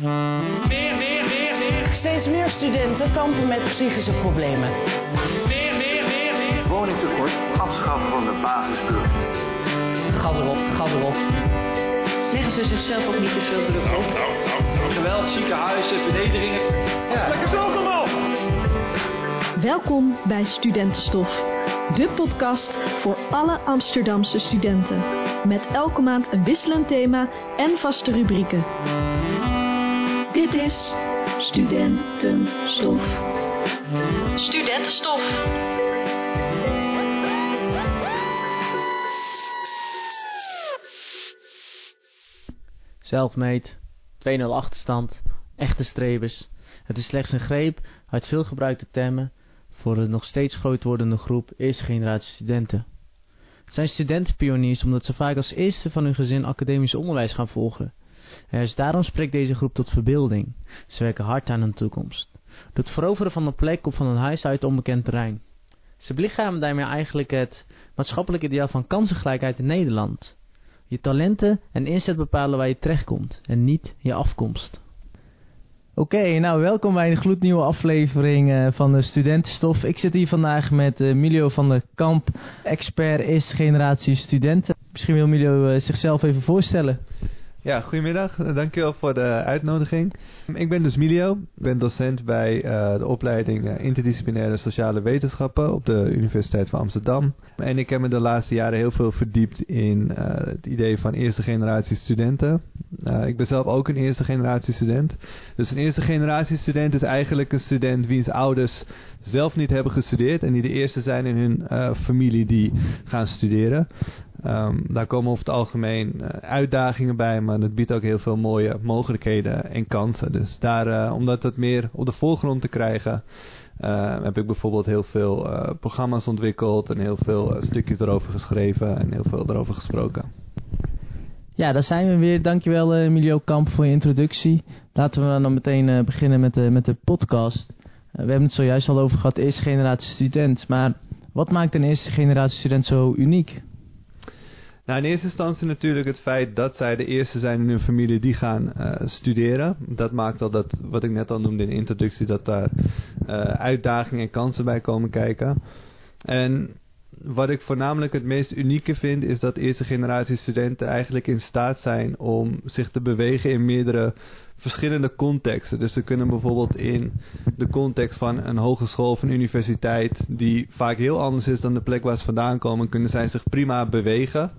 Meer, meer, meer, meer. Steeds meer studenten kampen met psychische problemen. Meer, meer, meer, meer. Woningtekort, afschaffen van de basishuur. Gas erop, gas erop. Leggen ze zichzelf ook niet te veel druk op? Geweld, ziekenhuizen, vernederingen. Ja. Lekker zo, kom op! Welkom bij Studentenstof, de podcast voor alle Amsterdamse studenten. Met elke maand een wisselend thema en vaste rubrieken. Dit is Studentenstof. Studentenstof. Zelfmade, 2-0 achterstand, echte strebers. Het is slechts een greep uit veelgebruikte termen voor de nog steeds groot wordende groep eerste generatie studenten. Het zijn studentenpioniers omdat ze vaak als eerste van hun gezin academisch onderwijs gaan volgen. Daarom spreekt deze groep tot verbeelding. Ze werken hard aan hun toekomst. Door het veroveren van een plek op van een huis uit onbekend terrein. Ze belichamen daarmee eigenlijk het maatschappelijk ideaal van kansengelijkheid in Nederland. Je talenten en inzet bepalen waar je terechtkomt en niet je afkomst. Oké, nou welkom bij een gloednieuwe aflevering eh, van de Studentenstof. Ik zit hier vandaag met uh, Milio van der Kamp, expert eerste generatie studenten. Misschien wil Milio uh, zichzelf even voorstellen. Ja, goedemiddag. Dankjewel voor de uitnodiging. Ik ben dus Milio. Ik ben docent bij uh, de opleiding uh, Interdisciplinaire Sociale Wetenschappen op de Universiteit van Amsterdam. En ik heb me de laatste jaren heel veel verdiept in uh, het idee van eerste generatie studenten. ik ben zelf ook een eerste generatie student. Dus een eerste generatie student is eigenlijk een student wiens ouders zelf niet hebben gestudeerd en die de eerste zijn in hun familie die gaan studeren. Um, daar komen over het algemeen uh, uitdagingen bij, maar het biedt ook heel veel mooie mogelijkheden en kansen. Dus daar, uh, om dat meer op de voorgrond te krijgen, uh, heb ik bijvoorbeeld heel veel programma's ontwikkeld en heel veel stukjes erover geschreven en heel veel erover gesproken. Ja, daar zijn we weer. Dankjewel Emilio Kamp voor je introductie. Laten we dan meteen beginnen met de, met de podcast. We hebben het zojuist al over gehad, eerste generatie student. Maar wat maakt een eerste generatie student zo uniek? Nou, in eerste instantie natuurlijk het feit dat zij de eerste zijn in hun familie die gaan uh, studeren. Dat maakt al dat, wat ik net al noemde in de introductie, dat daar uh, uitdagingen en kansen bij komen kijken. En wat ik voornamelijk het meest unieke vind, is dat eerste generatie studenten eigenlijk in staat zijn om zich te bewegen in meerdere verschillende contexten. Dus ze kunnen bijvoorbeeld in de context van een hogeschool of een universiteit, die vaak heel anders is dan de plek waar ze vandaan komen, kunnen zij zich prima bewegen.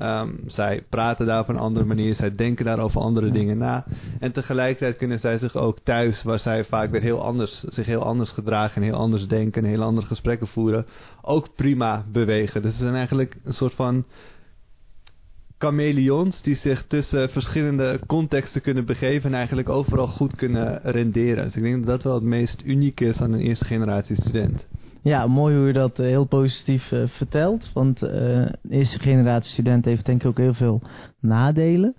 Um, zij praten daar op een andere manier, zij denken daar over andere dingen na. En tegelijkertijd kunnen zij zich ook thuis, waar zij vaak weer heel anders, zich heel anders gedragen en heel anders denken en heel andere gesprekken voeren, ook prima bewegen. Dus ze zijn eigenlijk een soort van chameleons die zich tussen verschillende contexten kunnen begeven en eigenlijk overal goed kunnen renderen. Dus ik denk dat dat wel het meest uniek is aan een eerste generatie student. Ja, mooi hoe je dat uh, heel positief uh, vertelt. Want uh, een eerste generatie student heeft denk ik ook heel veel nadelen.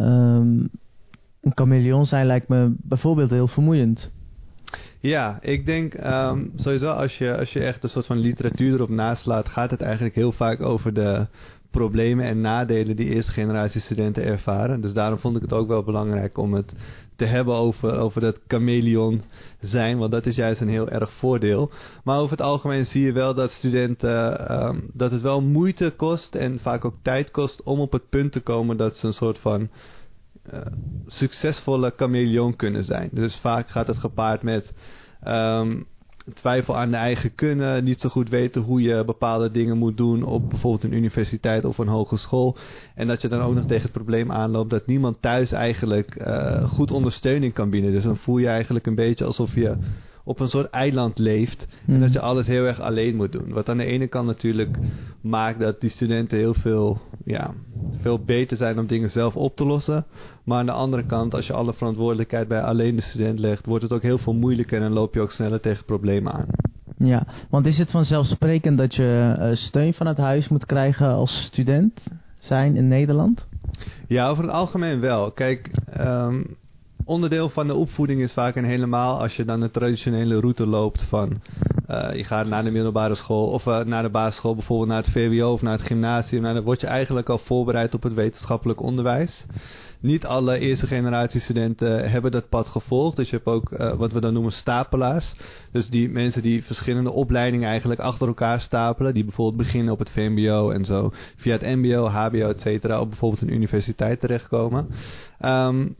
Um, een chameleon zijn lijkt me bijvoorbeeld heel vermoeiend. Ja, ik denk um, sowieso als je, als je echt een soort van literatuur erop naslaat, gaat het eigenlijk heel vaak over de problemen en nadelen die eerste generatie studenten ervaren. Dus daarom vond ik het ook wel belangrijk om het te hebben over, over dat chameleon zijn, want dat is juist een heel erg voordeel. Maar over het algemeen zie je wel dat studenten, um, dat het wel moeite kost en vaak ook tijd kost om op het punt te komen dat ze een soort van uh, succesvolle chameleon kunnen zijn. Dus vaak gaat het gepaard met um, twijfel aan de eigen kunnen, niet zo goed weten hoe je bepaalde dingen moet doen op bijvoorbeeld een universiteit of een hogeschool. En dat je dan ook nog tegen het probleem aanloopt dat niemand thuis eigenlijk uh, goed ondersteuning kan bieden. Dus dan voel je eigenlijk een beetje alsof je op een soort eiland leeft. En Mhm. dat je alles heel erg alleen moet doen. Wat aan de ene kant natuurlijk maakt dat die studenten heel veel, ja, veel beter zijn om dingen zelf op te lossen. Maar aan de andere kant, als je alle verantwoordelijkheid bij alleen de student legt, wordt het ook heel veel moeilijker en loop je ook sneller tegen problemen aan. Ja, want is het vanzelfsprekend dat je uh, steun van het huis moet krijgen als student zijn in Nederland? Ja, over het algemeen wel. Kijk, um, onderdeel van de opvoeding is vaak en helemaal als je dan de traditionele route loopt van Uh, je gaat naar de middelbare school of uh, naar de basisschool, bijvoorbeeld naar het VWO of naar het gymnasium. Nou, dan word je eigenlijk al voorbereid op het wetenschappelijk onderwijs. Niet alle eerste generatie studenten hebben dat pad gevolgd. Dus je hebt ook uh, wat we dan noemen stapelaars. Dus die mensen die verschillende opleidingen eigenlijk achter elkaar stapelen. Die bijvoorbeeld beginnen op het VMBO en zo via het MBO, HBO, et cetera, op bijvoorbeeld een universiteit terechtkomen. Um,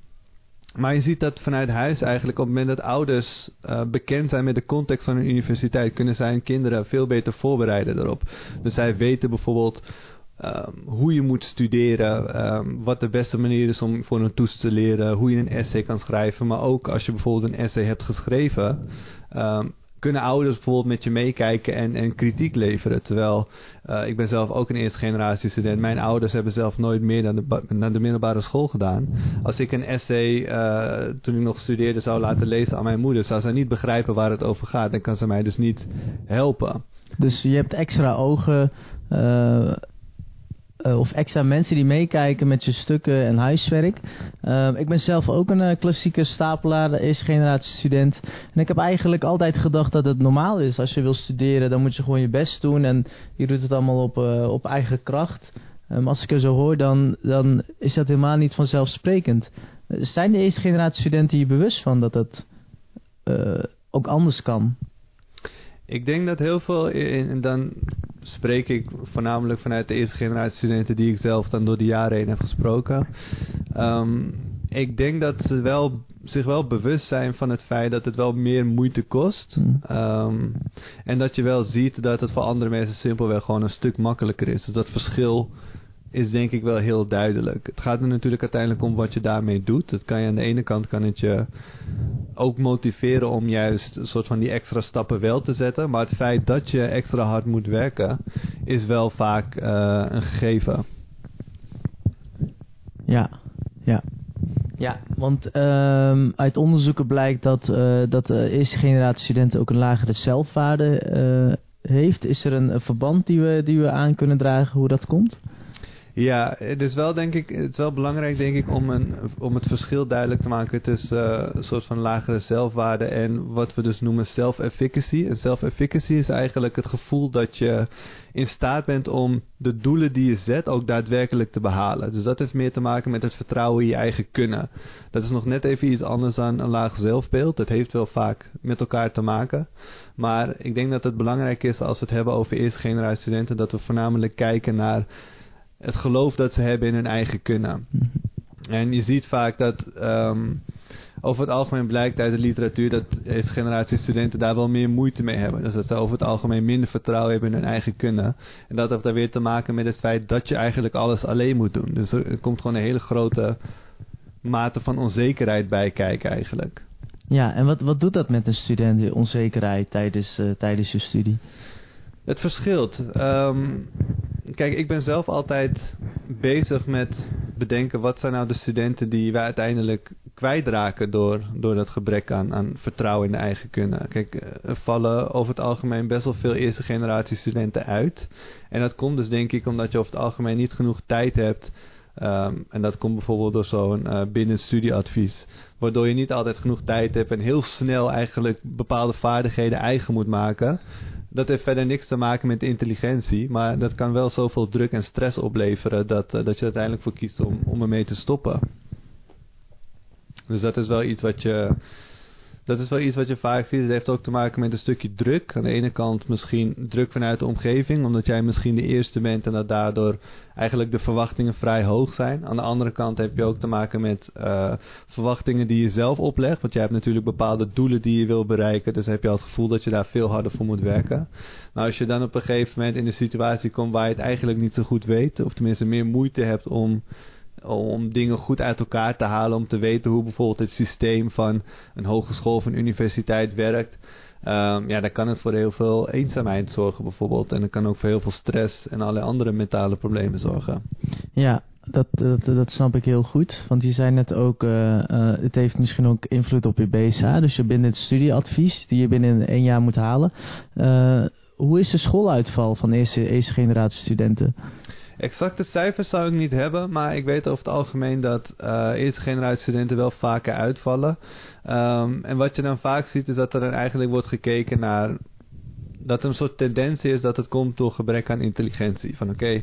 maar je ziet dat vanuit huis eigenlijk op het moment dat ouders uh, bekend zijn met de context van een universiteit, kunnen zij kinderen veel beter voorbereiden erop. Dus zij weten bijvoorbeeld um, hoe je moet studeren, um, wat de beste manier is om voor een toets te leren, hoe je een essay kan schrijven. Maar ook als je bijvoorbeeld een essay hebt geschreven, um, kunnen ouders bijvoorbeeld met je meekijken en, en kritiek leveren. Terwijl uh, ik ben zelf ook een eerste generatie student. Mijn ouders hebben zelf nooit meer dan de, naar de middelbare school gedaan. Als ik een essay uh, toen ik nog studeerde zou laten lezen aan mijn moeder, zou ze niet begrijpen waar het over gaat. Dan kan ze mij dus niet helpen. Dus je hebt extra ogen. Uh uh, of extra mensen die meekijken met je stukken en huiswerk. Uh, ik ben zelf ook een uh, klassieke stapelaar, eerste generatie student. En ik heb eigenlijk altijd gedacht dat het normaal is. Als je wil studeren, dan moet je gewoon je best doen. En je doet het allemaal op, op eigen kracht. Um, als ik er zo hoor, dan, dan is dat helemaal niet vanzelfsprekend. zijn de eerste generatie studenten hier bewust van dat dat ook anders kan? Ik denk dat heel veel, en dan spreek ik voornamelijk vanuit de eerste generatie studenten die ik zelf dan door de jaren heen heb gesproken. Um, ik denk dat ze wel, zich wel bewust zijn van het feit dat het wel meer moeite kost. Um, en dat je wel ziet dat het voor andere mensen simpelweg gewoon een stuk makkelijker is. Dus dat verschil is denk ik wel heel duidelijk. Het gaat er natuurlijk uiteindelijk om wat je daarmee doet. Dat kan je aan de ene kant kan het je ook motiveren om juist een soort van die extra stappen wel te zetten. Maar het feit dat je extra hard moet werken is wel vaak uh, een gegeven. Ja, ja. Ja, want um, uit onderzoeken blijkt dat, uh, dat de eerste generatie studenten ook een lagere zelfwaarde uh, heeft. Is er een, een verband die we, die we aan kunnen dragen hoe dat komt? Ja, het is wel denk ik, het is wel belangrijk denk ik om, een, om het verschil duidelijk te maken tussen uh, een soort van lagere zelfwaarde en wat we dus noemen self-efficacy. En self-efficacy is eigenlijk het gevoel dat je in staat bent om de doelen die je zet ook daadwerkelijk te behalen. Dus dat heeft meer te maken met het vertrouwen in je eigen kunnen. Dat is nog net even iets anders dan een laag zelfbeeld. Dat heeft wel vaak met elkaar te maken. Maar ik denk dat het belangrijk is als we het hebben over eerste generatie studenten, dat we voornamelijk kijken naar het geloof dat ze hebben in hun eigen kunnen. Mhm. En je ziet vaak dat um, over het algemeen blijkt uit de literatuur dat deze generatie studenten daar wel meer moeite mee hebben. Dus dat ze over het algemeen minder vertrouwen hebben in hun eigen kunnen. En dat heeft daar weer te maken met het feit dat je eigenlijk alles alleen moet doen. Dus er komt gewoon een hele grote mate van onzekerheid bij kijken eigenlijk. Ja, en wat, wat doet dat met een student, de onzekerheid tijdens, uh, tijdens je studie? Het verschilt. Um, kijk, ik ben zelf altijd bezig met bedenken wat zijn nou de studenten die wij uiteindelijk kwijtraken door, door dat gebrek aan, aan vertrouwen in de eigen kunnen. Kijk, er vallen over het algemeen best wel veel eerste generatie studenten uit. En dat komt dus denk ik omdat je over het algemeen niet genoeg tijd hebt. Um, en dat komt bijvoorbeeld door zo'n uh, binnenstudieadvies. Waardoor je niet altijd genoeg tijd hebt en heel snel eigenlijk bepaalde vaardigheden eigen moet maken. Dat heeft verder niks te maken met intelligentie, maar dat kan wel zoveel druk en stress opleveren dat, uh, dat je uiteindelijk voor kiest om, om ermee te stoppen. Dus dat is wel iets wat je dat is wel iets wat je vaak ziet. Het heeft ook te maken met een stukje druk. Aan de ene kant misschien druk vanuit de omgeving, omdat jij misschien de eerste bent en dat daardoor eigenlijk de verwachtingen vrij hoog zijn. Aan de andere kant heb je ook te maken met uh, verwachtingen die je zelf oplegt. Want jij hebt natuurlijk bepaalde doelen die je wil bereiken. Dus heb je al het gevoel dat je daar veel harder voor moet werken. Nou, als je dan op een gegeven moment in een situatie komt waar je het eigenlijk niet zo goed weet, of tenminste meer moeite hebt om om dingen goed uit elkaar te halen, om te weten hoe bijvoorbeeld het systeem van een hogeschool of een universiteit werkt. Um, ja, dan kan het voor heel veel eenzaamheid zorgen bijvoorbeeld. En dan kan ook voor heel veel stress en allerlei andere mentale problemen zorgen. Ja, dat, dat, dat snap ik heel goed. Want je zei net ook, uh, uh, het heeft misschien ook invloed op je BSA. Dus je binnen het studieadvies die je binnen één jaar moet halen. Uh, hoe is de schooluitval van eerste, eerste generatie studenten? Exacte cijfers zou ik niet hebben, maar ik weet over het algemeen dat uh, eerste generatie studenten wel vaker uitvallen. Um, en wat je dan vaak ziet is dat er dan eigenlijk wordt gekeken naar dat er een soort tendens is dat het komt door gebrek aan intelligentie. Van oké,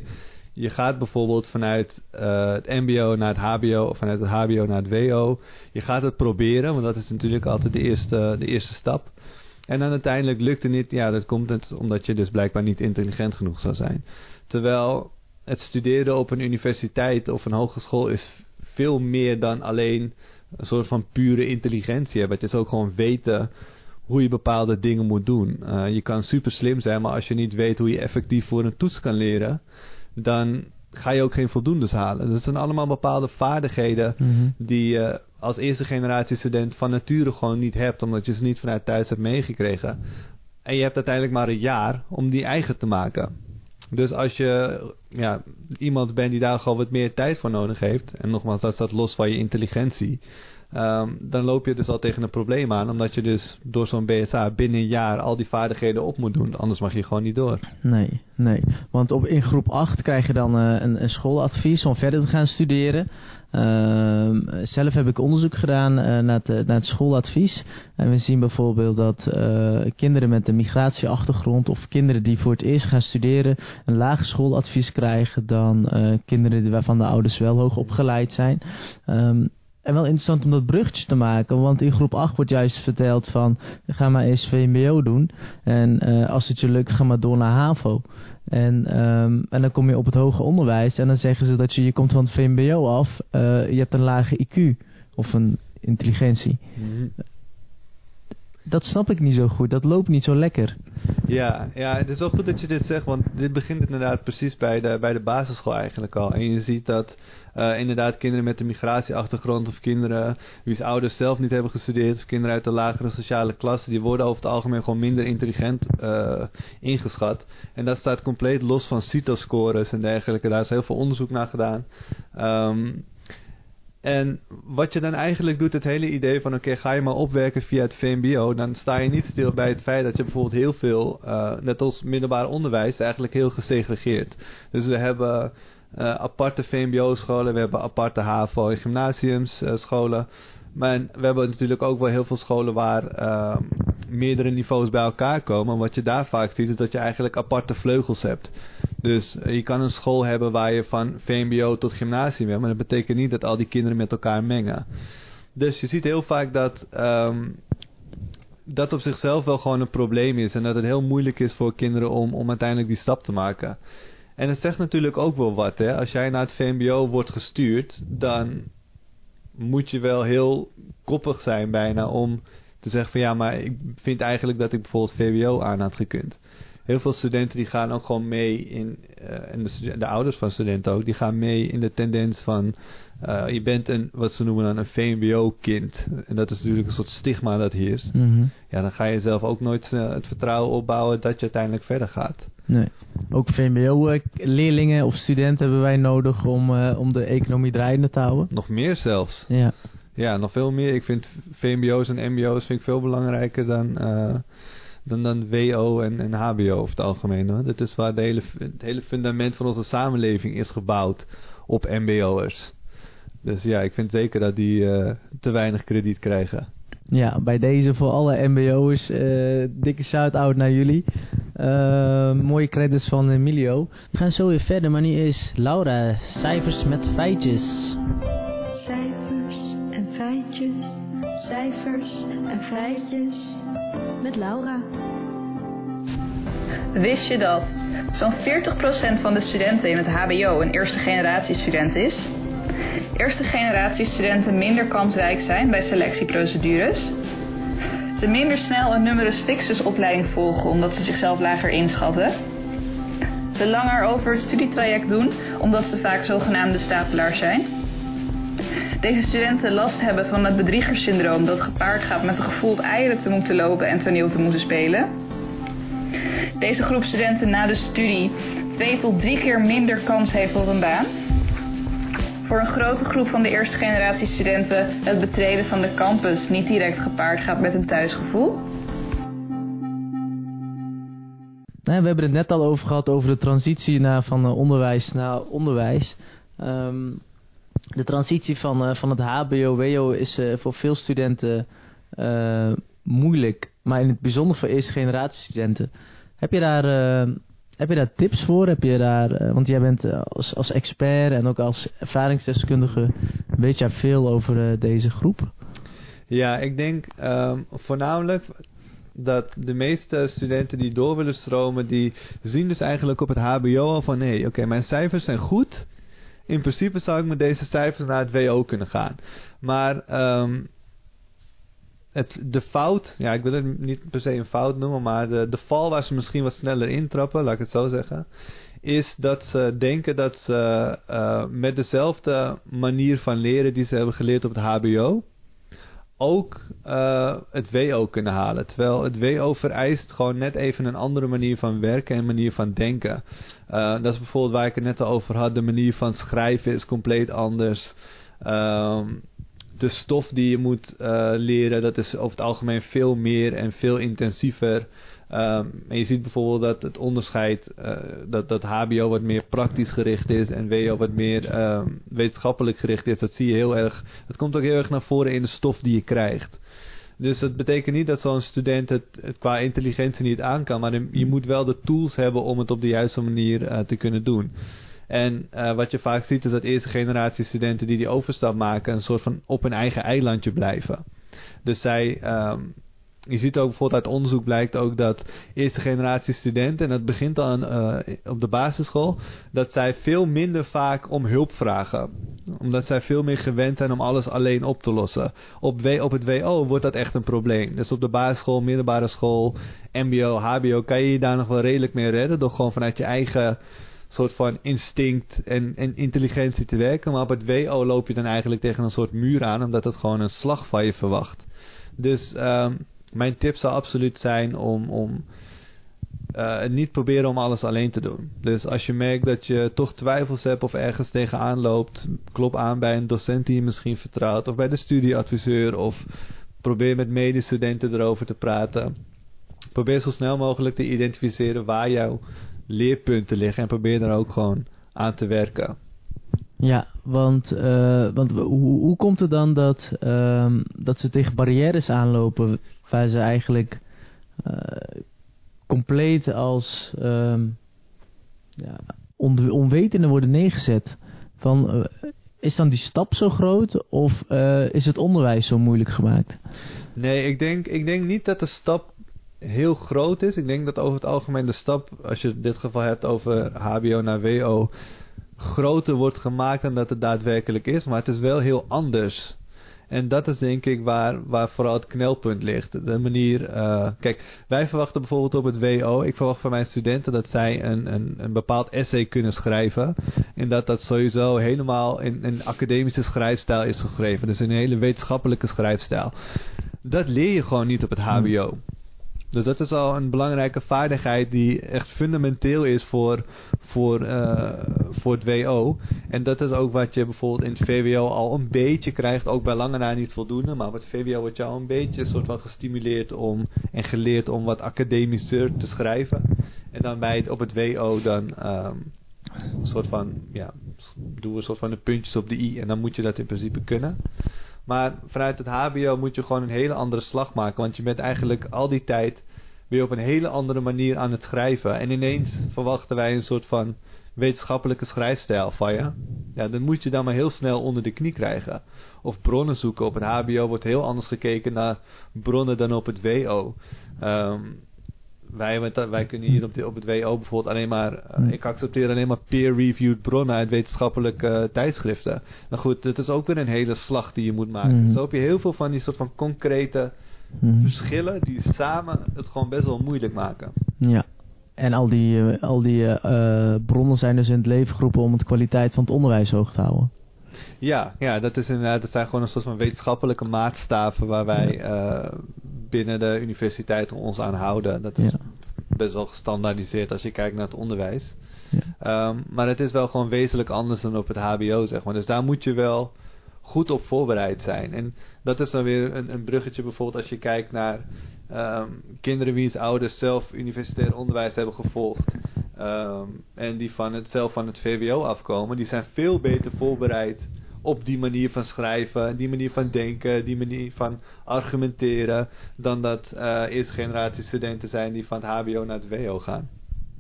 je gaat bijvoorbeeld vanuit uh, het MBO naar het HBO of vanuit het HBO naar het WO. Je gaat het proberen, want dat is natuurlijk altijd de eerste, de eerste stap. En dan uiteindelijk lukt het niet. Ja, dat komt omdat je dus blijkbaar niet intelligent genoeg zou zijn. Terwijl het studeren op een universiteit of een hogeschool is veel meer dan alleen een soort van pure intelligentie hebben. Het is ook gewoon weten hoe je bepaalde dingen moet doen. Uh, je kan super slim zijn, maar als je niet weet hoe je effectief voor een toets kan leren, dan ga je ook geen voldoendes halen. Dus het zijn allemaal bepaalde vaardigheden Mhm. die je als eerste generatie student van nature gewoon niet hebt, omdat je ze niet vanuit thuis hebt meegekregen. En je hebt uiteindelijk maar een jaar om die eigen te maken. Dus als je ja, iemand bent die daar gewoon wat meer tijd voor nodig heeft, en nogmaals, dat staat los van je intelligentie, ehm, dan loop je dus al tegen een probleem aan, omdat je dus door zo'n BSA binnen een jaar al die vaardigheden op moet doen, anders mag je gewoon niet door. Nee, nee. Want op, in groep 8 krijg je dan eh, een, een schooladvies om verder te gaan studeren. Ehm, zelf heb ik onderzoek gedaan eh, naar, het, naar het schooladvies. En we zien bijvoorbeeld dat eh, kinderen met een migratieachtergrond of kinderen die voor het eerst gaan studeren een lager schooladvies krijgen dan eh, kinderen waarvan de ouders wel hoog opgeleid zijn. Ehm, en wel interessant om dat bruggetje te maken, want in groep 8 wordt juist verteld van ga maar eens VMBO doen. En eh, als het je lukt, ga maar door naar HAVO. En, ehm, en dan kom je op het hoger onderwijs en dan zeggen ze dat je, je komt van het VMBO af, eh, je hebt een lage IQ of een intelligentie. Dat snap ik niet zo goed, dat loopt niet zo lekker. Ja, ja, het is wel goed dat je dit zegt, want dit begint inderdaad precies bij de, bij de basisschool eigenlijk al. En je ziet dat eh, inderdaad kinderen met een migratieachtergrond of kinderen wie's ouders zelf niet hebben gestudeerd of kinderen uit de lagere sociale klasse, die worden over het algemeen gewoon minder intelligent eh, ingeschat. En dat staat compleet los van CITO-scores en dergelijke. Daar is heel veel onderzoek naar gedaan. Ehm, en wat je dan eigenlijk doet, het hele idee van oké, ga je maar opwerken via het VMBO, dan sta je niet stil bij het feit dat je bijvoorbeeld heel veel, eh, net als middelbaar onderwijs, eigenlijk heel gesegregeerd. Dus we hebben eh, aparte VMBO-scholen, we hebben aparte HAVO- en gymnasiumsscholen. Maar we hebben natuurlijk ook wel heel veel scholen waar eh, meerdere niveaus bij elkaar komen. En wat je daar vaak ziet, is dat je eigenlijk aparte vleugels hebt. Dus je kan een school hebben waar je van VMBO tot gymnasium hebt, maar dat betekent niet dat al die kinderen met elkaar mengen. Dus je ziet heel vaak dat ehm, dat op zichzelf wel gewoon een probleem is en dat het heel moeilijk is voor kinderen om, om uiteindelijk die stap te maken. En het zegt natuurlijk ook wel wat, hè. Als jij naar het VMBO wordt gestuurd, dan moet je wel heel koppig zijn bijna om te zeggen van ja, maar ik vind eigenlijk dat ik bijvoorbeeld VWO aan had gekund. Heel veel studenten die gaan ook gewoon mee in, eh, en de, de ouders van studenten ook, die gaan mee in de tendens van eh, je bent een, wat ze noemen dan een VMBO-kind. En dat is natuurlijk een soort stigma dat heerst. Ja, dan ga je zelf ook nooit eh, het vertrouwen opbouwen dat je uiteindelijk verder gaat. Nee. Ook VMBO-leerlingen of studenten hebben wij nodig om, om de economie draaiende te houden. Nog meer zelfs. Ja. Ja, nog veel meer. Ik vind VMBO's en MBO's vind ik veel belangrijker dan, dan, dan WO en, en HBO over het algemeen. Hoor. Dat is waar de hele, het hele fundament van onze samenleving is gebouwd op MBO'ers. Dus ja, ik vind zeker dat die eh, te weinig krediet krijgen. Ja, bij deze voor alle MBO'ers, eh dikke shout-out naar jullie. Eh, mooie credits van Emilio. We gaan zo weer verder, maar nu is Laura, cijfers met feitjes. Cijfers en feitjes, cijfers en feitjes. Met Laura. Wist je dat zo'n 40% van de studenten in het HBO een eerste generatie student is? Eerste generatie studenten minder kansrijk zijn bij selectieprocedures. Ze minder snel een numerus fixus opleiding volgen omdat ze zichzelf lager inschatten. Ze langer over het studietraject doen omdat ze vaak zogenaamde stapelaars zijn. Deze studenten last hebben van het bedriegerssyndroom dat gepaard gaat met het gevoel eieren te moeten lopen en toneel te moeten spelen. Deze groep studenten na de studie twee tot drie keer minder kans heeft op een baan. Voor een grote groep van de eerste generatie studenten het betreden van de campus niet direct gepaard gaat met een thuisgevoel. Nou, we hebben het net al over gehad over de transitie van eh, onderwijs naar onderwijs. Ehm, de transitie van, eh, van het HBO-WO is eh, voor veel studenten eh, moeilijk, maar in het bijzonder voor eerste generatie studenten. Heb je daar, heb je daar tips voor? Heb je daar, want jij bent als, als expert en ook als ervaringsdeskundige, weet jij veel over deze groep? Ja, ik denk ehm, voornamelijk dat de meeste studenten die door willen stromen, die zien dus eigenlijk op het HBO al van nee, oké, mijn cijfers zijn goed. In principe zou ik met deze cijfers naar het WO kunnen gaan. Maar ehm, het, de fout, ja, ik wil het niet per se een fout noemen, maar de, de val waar ze misschien wat sneller intrappen, laat ik het zo zeggen, is dat ze denken dat ze eh, met dezelfde manier van leren die ze hebben geleerd op het HBO, ook eh, het WO kunnen halen. Terwijl het WO vereist gewoon net even een andere manier van werken en manier van denken. Uh, dat is bijvoorbeeld waar ik het net al over had. De manier van schrijven is compleet anders. Um, de stof die je moet uh, leren, dat is over het algemeen veel meer en veel intensiever. Um, en je ziet bijvoorbeeld dat het onderscheid, uh, dat, dat HBO wat meer praktisch gericht is en WO wat meer um, wetenschappelijk gericht is. Dat zie je heel erg, dat komt ook heel erg naar voren in de stof die je krijgt. Dus dat betekent niet dat zo'n student het, qua intelligentie niet aan kan, maar je moet wel de tools hebben om het op de juiste manier uh, te kunnen doen. En uh, wat je vaak ziet is dat eerste generatie studenten die die overstap maken, een soort van op hun eigen eilandje blijven. Dus zij, um, je ziet ook bijvoorbeeld uit onderzoek blijkt ook dat eerste generatie studenten, en dat begint dan uh, op de basisschool, dat zij veel minder vaak om hulp vragen. Omdat zij veel meer gewend zijn om alles alleen op te lossen. Op, w, op het WO wordt dat echt een probleem. Dus op de basisschool, middelbare school, MBO, HBO kan je je daar nog wel redelijk mee redden door gewoon vanuit je eigen soort van instinct en, en intelligentie te werken. Maar op het WO loop je dan eigenlijk tegen een soort muur aan, omdat het gewoon een slag van je verwacht. Dus um, mijn tip zou absoluut zijn om, om uh, niet proberen om alles alleen te doen. Dus als je merkt dat je toch twijfels hebt of ergens tegenaan loopt, klop aan bij een docent die je misschien vertrouwt, of bij de studieadviseur, of probeer met medestudenten erover te praten. Probeer zo snel mogelijk te identificeren waar jouw leerpunten liggen en probeer daar ook gewoon aan te werken. Ja, want, uh, want hoe, hoe komt het dan dat, uh, dat ze tegen barrières aanlopen waar ze eigenlijk uh, compleet als um, ja, on, onwetende worden neergezet? Van, uh, is dan die stap zo groot of is het onderwijs zo moeilijk gemaakt? Nee, ik denk, ik denk niet dat de stap heel groot is. Ik denk dat over het algemeen de stap, als je dit geval hebt over HBO naar WO, groter wordt gemaakt dan dat het daadwerkelijk is. Maar het is wel heel anders. En dat is denk ik waar, waar vooral het knelpunt ligt. De manier. Uh, kijk, wij verwachten bijvoorbeeld op het WO. Ik verwacht van mijn studenten dat zij een, een, een bepaald essay kunnen schrijven. En dat dat sowieso helemaal in een academische schrijfstijl is geschreven. Dus in een hele wetenschappelijke schrijfstijl. Dat leer je gewoon niet op het HBO. Dus dat is al een belangrijke vaardigheid die echt fundamenteel is voor, voor, uh, voor het WO. En dat is ook wat je bijvoorbeeld in het VWO al een beetje krijgt. Ook bij lange na niet voldoende. Maar wat VWO wordt al een beetje soort van gestimuleerd om en geleerd om wat academischer te schrijven. En dan bij het, op het WO dan um, een soort van, ja, doen we een soort van de puntjes op de i. En dan moet je dat in principe kunnen. Maar vanuit het HBO moet je gewoon een hele andere slag maken. Want je bent eigenlijk al die tijd weer op een hele andere manier aan het schrijven. En ineens verwachten wij een soort van wetenschappelijke schrijfstijl van je. Ja, dan moet je dan maar heel snel onder de knie krijgen. Of bronnen zoeken. Op het HBO wordt heel anders gekeken naar bronnen dan op het WO. Um, wij, wij kunnen hier op, de, op het WO bijvoorbeeld alleen maar... Uh, ik accepteer alleen maar peer-reviewed bronnen uit wetenschappelijke uh, tijdschriften. Nou goed, het is ook weer een hele slag die je moet maken. Mm. Zo heb je heel veel van die soort van concrete mm. verschillen... die samen het gewoon best wel moeilijk maken. Ja. En al die, uh, al die uh, bronnen zijn dus in het leven geroepen... om de kwaliteit van het onderwijs hoog te houden. Ja, ja dat, is inderdaad, dat zijn gewoon een soort van wetenschappelijke maatstaven waar wij uh, binnen de universiteit ons aan houden. Dat is ja. best wel gestandaardiseerd als je kijkt naar het onderwijs. Ja. Um, maar het is wel gewoon wezenlijk anders dan op het HBO, zeg maar. Dus daar moet je wel goed op voorbereid zijn. En dat is dan weer een, een bruggetje bijvoorbeeld als je kijkt naar um, kinderen wiens ouders zelf universitair onderwijs hebben gevolgd. Um, en die van het, zelf van het VWO afkomen. Die zijn veel beter voorbereid op die manier van schrijven, die manier van denken, die manier van argumenteren, dan dat eh, eerste generatie studenten zijn die van het HBO naar het WO gaan.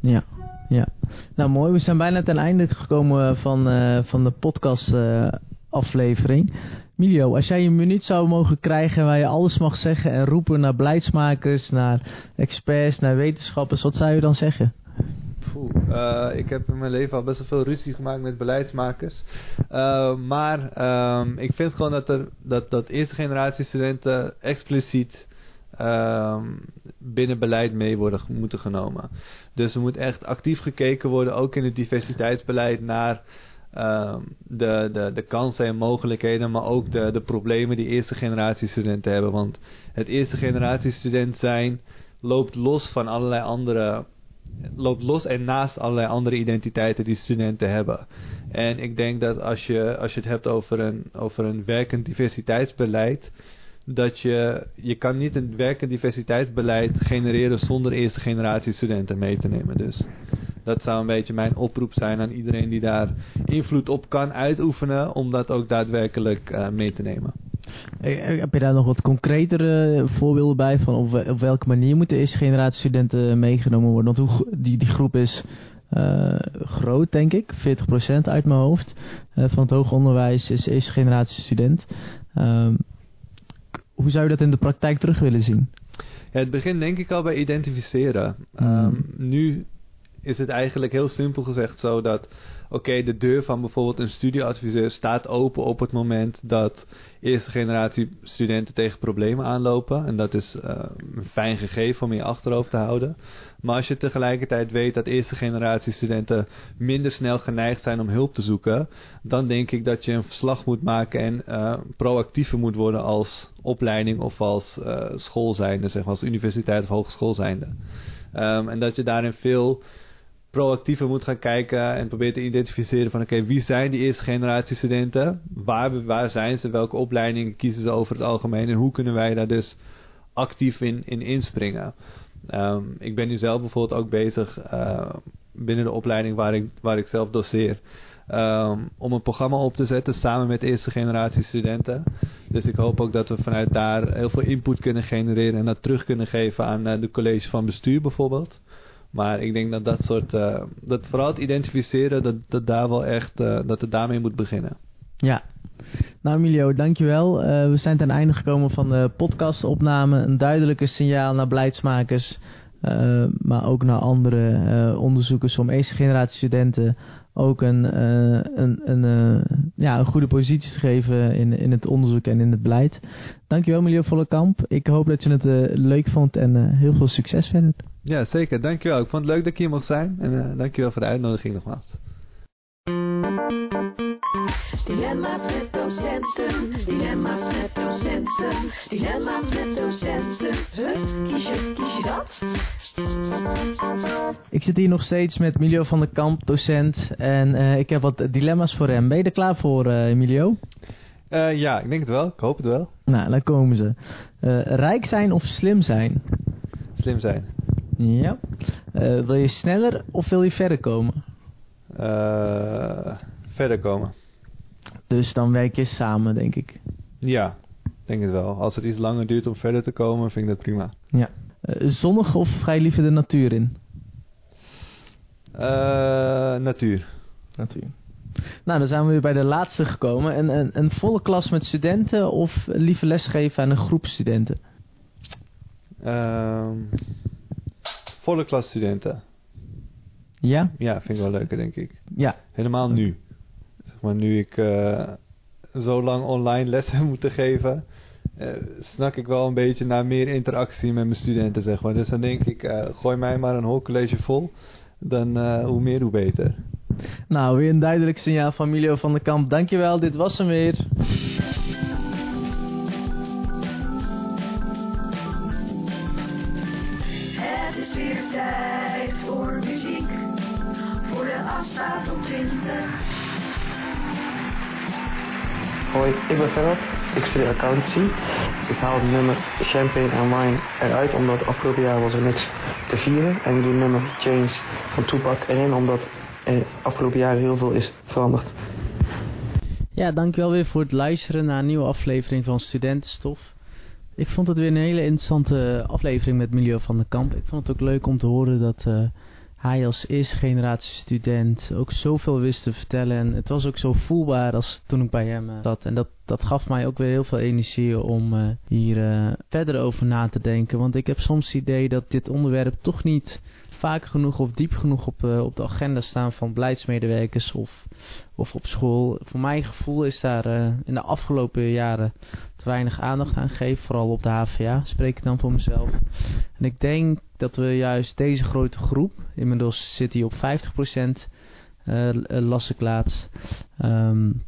Ja, ja. Nou mooi, we zijn bijna ten einde gekomen van, eh, van de podcast eh, aflevering. Milio, als jij een minuut zou mogen krijgen waar je alles mag zeggen en roepen naar beleidsmakers, naar experts, naar wetenschappers, wat zou je dan zeggen? Eh, ik heb in mijn leven al best wel veel ruzie gemaakt met beleidsmakers. Eh, maar ehm, ik vind gewoon dat, er, dat, dat eerste generatie studenten expliciet ehm, binnen beleid mee worden moeten genomen. Dus er moet echt actief gekeken worden, ook in het diversiteitsbeleid, naar ehm, de, de, de kansen en mogelijkheden, maar ook de, de problemen die eerste generatie studenten hebben. Want het eerste generatie student zijn loopt los van allerlei andere loopt los en naast allerlei andere identiteiten die studenten hebben. En ik denk dat als je, als je het hebt over een, over een werkend diversiteitsbeleid, dat je, je kan niet een werkend diversiteitsbeleid genereren zonder eerste generatie studenten mee te nemen. Dus dat zou een beetje mijn oproep zijn aan iedereen die daar invloed op kan uitoefenen, om dat ook daadwerkelijk uh, mee te nemen. Eh, heb je daar nog wat concretere voorbeelden bij van op, op welke manier moeten eerste generatie studenten meegenomen worden? Want hoe, die, die groep is uh, groot, denk ik, 40% uit mijn hoofd uh, van het hoger onderwijs is eerste generatie student. Um, hoe zou je dat in de praktijk terug willen zien? Ja, het begint denk ik al bij identificeren. Mm. Um, nu is het eigenlijk heel simpel gezegd zo dat oké, de deur van bijvoorbeeld een studieadviseur staat open op het moment dat eerste generatie studenten tegen problemen aanlopen. En dat is uh, een fijn gegeven om je achterhoofd te houden. Maar als je tegelijkertijd weet dat eerste generatie studenten minder snel geneigd zijn om hulp te zoeken, dan denk ik dat je een verslag moet maken en uh, proactiever moet worden als opleiding of als uh, school zijnde, zeg maar als universiteit of hogeschool zijnde. Um, en dat je daarin veel proactiever moet gaan kijken en proberen te identificeren van oké, wie zijn die eerste generatie studenten? Waar, waar zijn ze? Welke opleidingen kiezen ze over het algemeen? En hoe kunnen wij daar dus actief in, in inspringen? Um, ik ben nu zelf bijvoorbeeld ook bezig uh, binnen de opleiding waar ik, waar ik zelf doseer. Um, om een programma op te zetten samen met eerste generatie studenten. Dus ik hoop ook dat we vanuit daar heel veel input kunnen genereren en dat terug kunnen geven aan uh, de college van bestuur bijvoorbeeld. Maar ik denk dat dat soort, uh, dat vooral het identificeren, dat, dat daar wel echt, uh, dat het daarmee moet beginnen. Ja. Nou Emilio, dankjewel. Uh, we zijn ten einde gekomen van de podcastopname. Een duidelijke signaal naar beleidsmakers, maar ook naar andere onderzoekers om eerste generatie studenten ook een, een, een, ja, een goede positie te geven in, in het onderzoek en in het beleid. Dankjewel Emilio Vollekamp. Ik hoop dat je het leuk vond en heel veel succes verder. Ja, zeker. Dankjewel. Ik vond het leuk dat ik hier mocht zijn. En uh, dankjewel voor de uitnodiging nogmaals. Dilemma's met docenten, dilemma's met docenten, dilemma's met docenten. Huh? Kies je, kies je dat? Ik zit hier nog steeds met Emilio van der Kamp, docent. En uh, ik heb wat dilemma's voor hem. Ben je er klaar voor, uh, Emilio? Uh, ja, ik denk het wel. Ik hoop het wel. Nou, dan komen ze. rijk zijn of slim zijn? Slim zijn. Ja. Uh, wil je sneller of wil je verder komen? Uh, verder komen. Dus dan werk je samen, denk ik. Ja, denk het wel. Als het iets langer duurt om verder te komen, vind ik dat prima. Ja. Uh, zonnig of ga je liever de natuur in? natuur. Natuur. Nou, dan zijn we weer bij de laatste gekomen. Een, een, een volle klas met studenten of liever lesgeven aan een groep studenten? Volle klas studenten. Ja? Ja, vind ik wel leuker, denk ik. Ja. Helemaal nu. Zeg maar, nu ik uh, zo lang online les heb moeten geven, uh, snak ik wel een beetje naar meer interactie met mijn studenten, zeg maar. Dus dan denk ik, uh, gooi mij maar een hoorcollege vol. Dan hoe meer, hoe beter. Nou, weer een duidelijk signaal van Milio van der Kamp. Dankjewel, dit was hem weer. Ik ben Ferhat. Ik studeer accountancy. Ik haal het nummer Champagne en Wine eruit omdat afgelopen jaar was er niks te vieren. En het nummer Change van Tupac erin omdat er afgelopen jaar heel veel is veranderd. Ja, dankjewel weer voor het luisteren naar een nieuwe aflevering van Studentenstof. Ik vond het weer een hele interessante aflevering met Milieu van de Kamp. Ik vond het ook leuk om te horen dat uh, hij als eerste generatie student ook zoveel wist te vertellen. En het was ook zo voelbaar als toen ik bij hem uh, zat. En dat, dat gaf mij ook weer heel veel energie om uh, hier verder over na te denken. Want ik heb soms het idee dat dit onderwerp toch niet vaak genoeg of diep genoeg op, op de agenda staan van beleidsmedewerkers of, of op school. Voor mijn gevoel is daar in de afgelopen jaren te weinig aandacht aan gegeven, vooral op de HVA, spreek ik dan voor mezelf. En ik denk dat we juist deze grote groep, inmiddels zit hij op 50%, uh, um,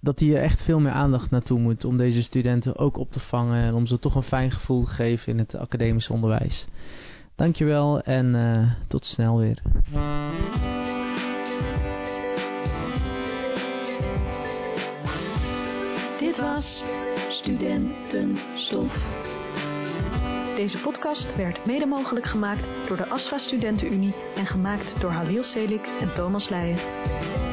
dat hier echt veel meer aandacht naartoe moet om deze studenten ook op te vangen en om ze toch een fijn gevoel te geven in het academisch onderwijs. Dankjewel en uh, tot snel weer. Dit was Studentenstof. Deze podcast werd mede mogelijk gemaakt door de ASFA Studentenunie en gemaakt door Halil Selik en Thomas Leijen.